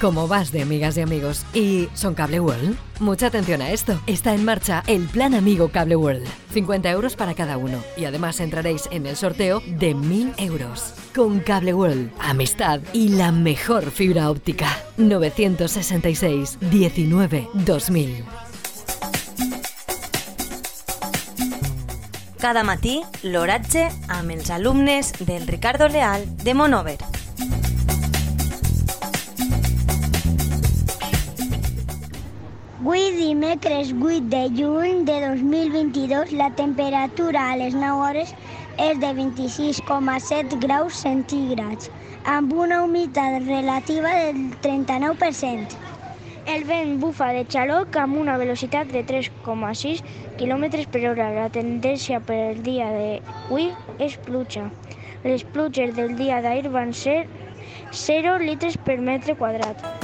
como vas de amigas y amigos. ¿Y son Cable World? Mucha atención a esto. Está en marcha el Plan Amigo Cable World. 50 euros para cada uno. Y además entraréis en el sorteo de 1000 euros. Con Cable World, amistad y la mejor fibra óptica. 966 19 2000. Cada matí, l'oratge amb del Ricardo Leal de Monover. Avui dimecres 8 de juny de 2022 la temperatura a les 9 hores és de 26,7 graus centígrads amb una humitat relativa del 39%. El vent bufa de xaloc amb una velocitat de 3,6 km per hora. La tendència per el dia d'avui és pluja. Les pluges del dia d'ahir van ser 0 litres per metre quadrat.